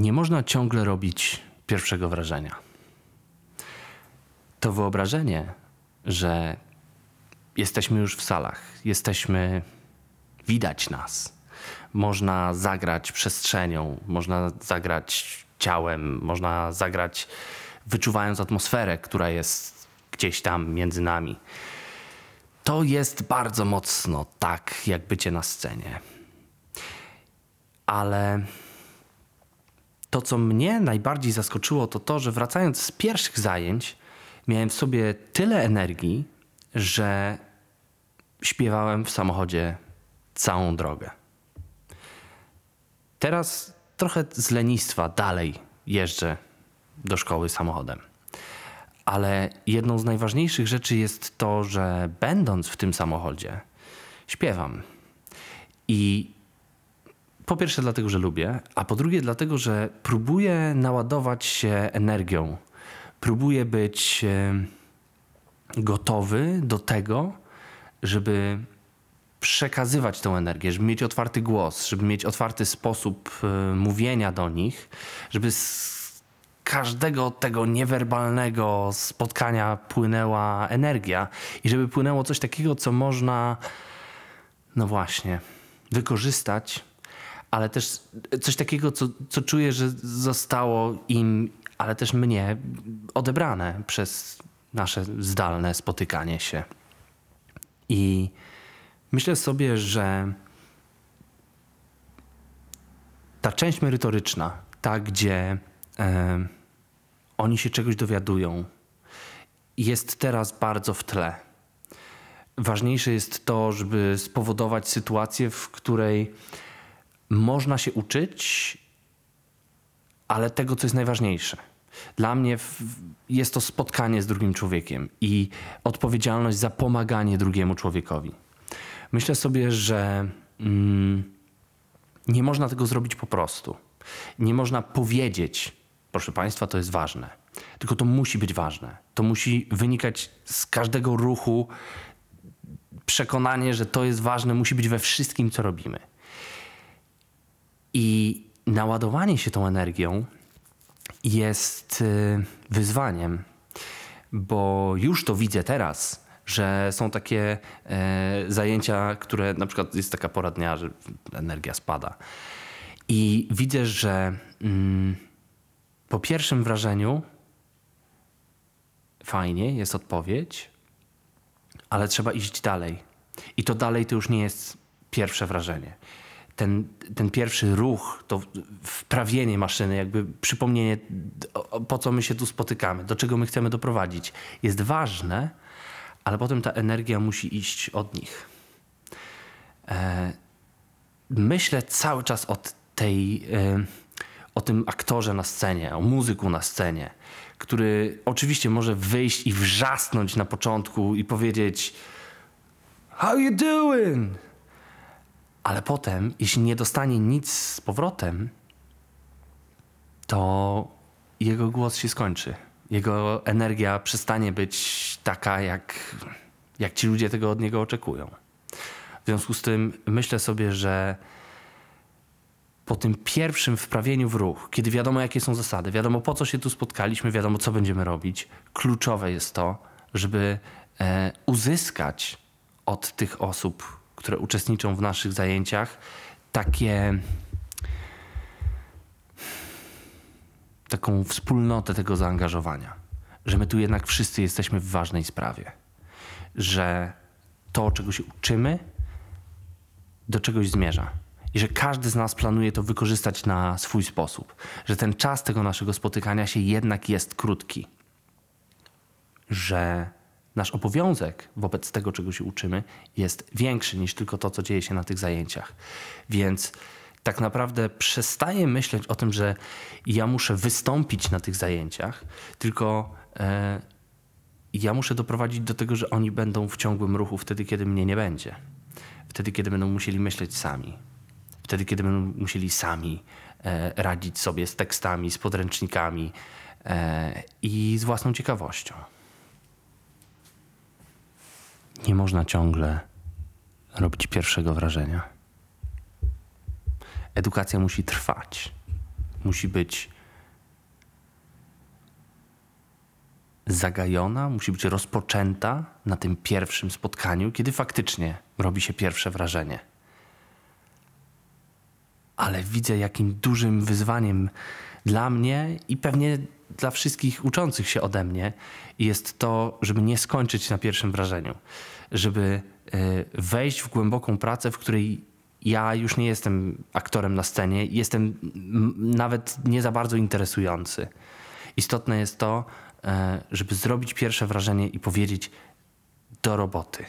Nie można ciągle robić pierwszego wrażenia. To wyobrażenie, że jesteśmy już w salach, jesteśmy, widać nas, można zagrać przestrzenią, można zagrać ciałem, można zagrać wyczuwając atmosferę, która jest gdzieś tam między nami. To jest bardzo mocno tak, jak bycie na scenie. Ale to, co mnie najbardziej zaskoczyło, to to, że wracając z pierwszych zajęć, miałem w sobie tyle energii, że śpiewałem w samochodzie całą drogę. Teraz trochę z lenistwa dalej jeżdżę do szkoły samochodem. Ale jedną z najważniejszych rzeczy jest to, że będąc w tym samochodzie, śpiewam. I po pierwsze dlatego, że lubię, a po drugie dlatego, że próbuję naładować się energią. Próbuję być e, gotowy do tego, żeby przekazywać tę energię, żeby mieć otwarty głos, żeby mieć otwarty sposób y, mówienia do nich, żeby z każdego tego niewerbalnego spotkania płynęła energia i żeby płynęło coś takiego, co można, no właśnie, wykorzystać, ale też coś takiego, co, co czuję, że zostało im, ale też mnie odebrane przez nasze zdalne spotykanie się. I myślę sobie, że ta część merytoryczna, ta, gdzie e, oni się czegoś dowiadują, jest teraz bardzo w tle. Ważniejsze jest to, żeby spowodować sytuację, w której można się uczyć, ale tego, co jest najważniejsze. Dla mnie jest to spotkanie z drugim człowiekiem i odpowiedzialność za pomaganie drugiemu człowiekowi. Myślę sobie, że mm, nie można tego zrobić po prostu. Nie można powiedzieć, proszę Państwa, to jest ważne. Tylko to musi być ważne. To musi wynikać z każdego ruchu. Przekonanie, że to jest ważne, musi być we wszystkim, co robimy. I naładowanie się tą energią jest y, wyzwaniem, bo już to widzę teraz, że są takie e, zajęcia, które na przykład jest taka pora dnia, że energia spada. I widzę, że mm, po pierwszym wrażeniu fajnie, jest odpowiedź, ale trzeba iść dalej. I to dalej to już nie jest pierwsze wrażenie. Ten, ten pierwszy ruch, to wprawienie maszyny, jakby przypomnienie, po co my się tu spotykamy, do czego my chcemy doprowadzić, jest ważne, ale potem ta energia musi iść od nich. E, myślę cały czas o tej, e, o tym aktorze na scenie, o muzyku na scenie, który oczywiście może wyjść i wrzasnąć na początku i powiedzieć How you doing? Ale potem, jeśli nie dostanie nic z powrotem, to jego głos się skończy jego energia przestanie być taka, jak, jak ci ludzie tego od niego oczekują. W związku z tym myślę sobie, że po tym pierwszym wprawieniu w ruch, kiedy wiadomo, jakie są zasady, wiadomo, po co się tu spotkaliśmy, wiadomo, co będziemy robić, kluczowe jest to, żeby e, uzyskać od tych osób, które uczestniczą w naszych zajęciach, takie taką wspólnotę tego zaangażowania, że my tu jednak wszyscy jesteśmy w ważnej sprawie, że to, czego się uczymy, do czegoś zmierza. I że każdy z nas planuje to wykorzystać na swój sposób, że ten czas tego naszego spotykania się jednak jest krótki, że nasz obowiązek wobec tego, czego się uczymy, jest większy niż tylko to, co dzieje się na tych zajęciach. Więc tak naprawdę przestaję myśleć o tym, że ja muszę wystąpić na tych zajęciach, tylko e, ja muszę doprowadzić do tego, że oni będą w ciągłym ruchu wtedy, kiedy mnie nie będzie. Wtedy, kiedy będą musieli myśleć sami. Wtedy, kiedy będą musieli sami e, radzić sobie z tekstami, z podręcznikami e, i z własną ciekawością. Nie można ciągle robić pierwszego wrażenia edukacja musi trwać. musi być zagajona, musi być rozpoczęta na tym pierwszym spotkaniu, kiedy faktycznie robi się pierwsze wrażenie. Ale widzę, jakim dużym wyzwaniem dla mnie i pewnie dla wszystkich uczących się ode mnie jest to, żeby nie skończyć na pierwszym wrażeniu, żeby e, wejść w głęboką pracę, w której ja już nie jestem aktorem na scenie, jestem nawet nie za bardzo interesujący. Istotne jest to, e, żeby zrobić pierwsze wrażenie i powiedzieć do roboty,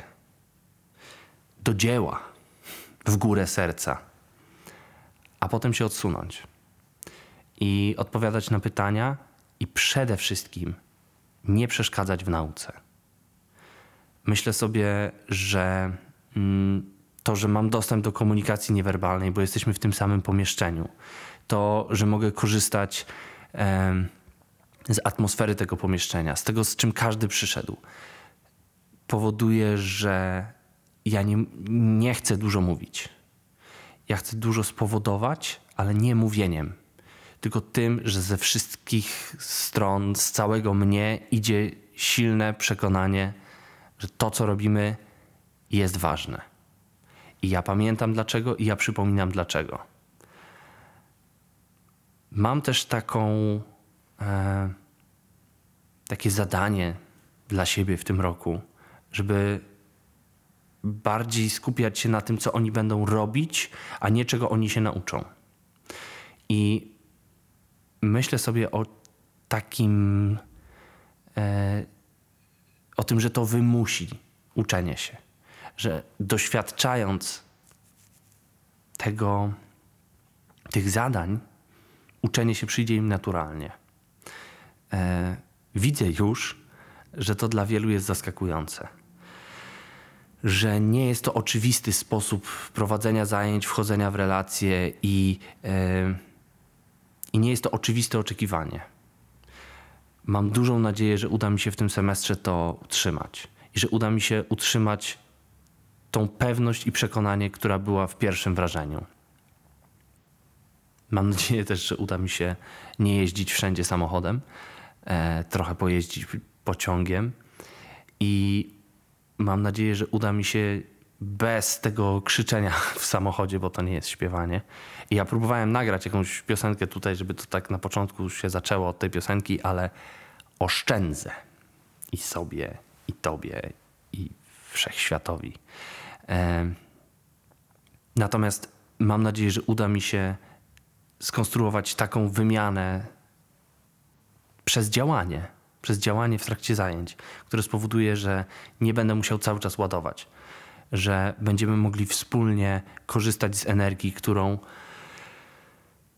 do dzieła, w górę serca, a potem się odsunąć i odpowiadać na pytania i przede wszystkim nie przeszkadzać w nauce. Myślę sobie, że mm, to, że mam dostęp do komunikacji niewerbalnej, bo jesteśmy w tym samym pomieszczeniu, to, że mogę korzystać z atmosfery tego pomieszczenia, z tego, z czym każdy przyszedł, powoduje, że ja nie, nie chcę dużo mówić. Ja chcę dużo spowodować, ale nie mówieniem tylko tym, że ze wszystkich stron, z całego mnie idzie silne przekonanie, że to, co robimy, jest ważne. I ja pamiętam dlaczego, i ja przypominam dlaczego. Mam też taką, e, takie zadanie dla siebie w tym roku, żeby bardziej skupiać się na tym, co oni będą robić, a nie czego oni się nauczą. I myślę sobie o takim, e, o tym, że to wymusi uczenie się, że doświadczając tego, tych zadań, uczenie się przyjdzie im naturalnie. E, widzę już, że to dla wielu jest zaskakujące. Że nie jest to oczywisty sposób prowadzenia zajęć, wchodzenia w relacje i e, i nie jest to oczywiste oczekiwanie. Mam dużą nadzieję, że uda mi się w tym semestrze to utrzymać i że uda mi się utrzymać tą pewność i przekonanie, która była w pierwszym wrażeniu. Mam nadzieję też, że uda mi się nie jeździć wszędzie samochodem, e, trochę pojeździć pociągiem i mam nadzieję, że uda mi się bez tego krzyczenia w samochodzie, bo to nie jest śpiewanie. I ja próbowałem nagrać jakąś piosenkę tutaj, żeby to tak na początku się zaczęło od tej piosenki, ale oszczędzę i sobie, i tobie, i wszechświatowi. Natomiast mam nadzieję, że uda mi się skonstruować taką wymianę przez działanie, przez działanie w trakcie zajęć, które spowoduje, że nie będę musiał cały czas ładować że będziemy mogli wspólnie korzystać z energii, którą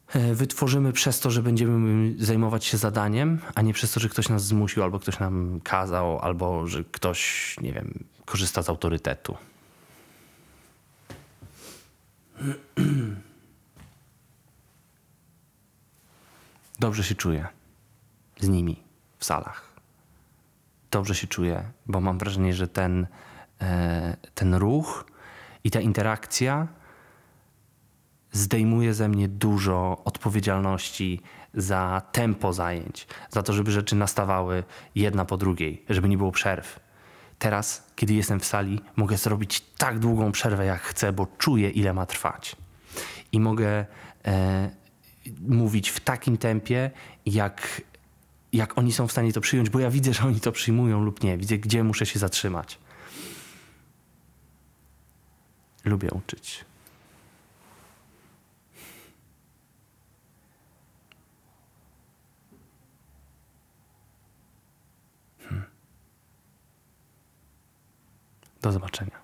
e, wytworzymy przez to, że będziemy zajmować się zadaniem, a nie przez to, że ktoś nas zmusił, albo ktoś nam kazał, albo że ktoś, nie wiem, korzysta z autorytetu. Dobrze się czuję z nimi w salach. Dobrze się czuję, bo mam wrażenie, że ten ten ruch i ta interakcja zdejmuje ze mnie dużo odpowiedzialności za tempo zajęć, za to, żeby rzeczy nastawały jedna po drugiej, żeby nie było przerw. Teraz, kiedy jestem w sali, mogę zrobić tak długą przerwę, jak chcę, bo czuję, ile ma trwać. I mogę e, mówić w takim tempie, jak, jak oni są w stanie to przyjąć, bo ja widzę, że oni to przyjmują lub nie. Widzę, gdzie muszę się zatrzymać. Lubię uczyć. Hmm. Do zobaczenia.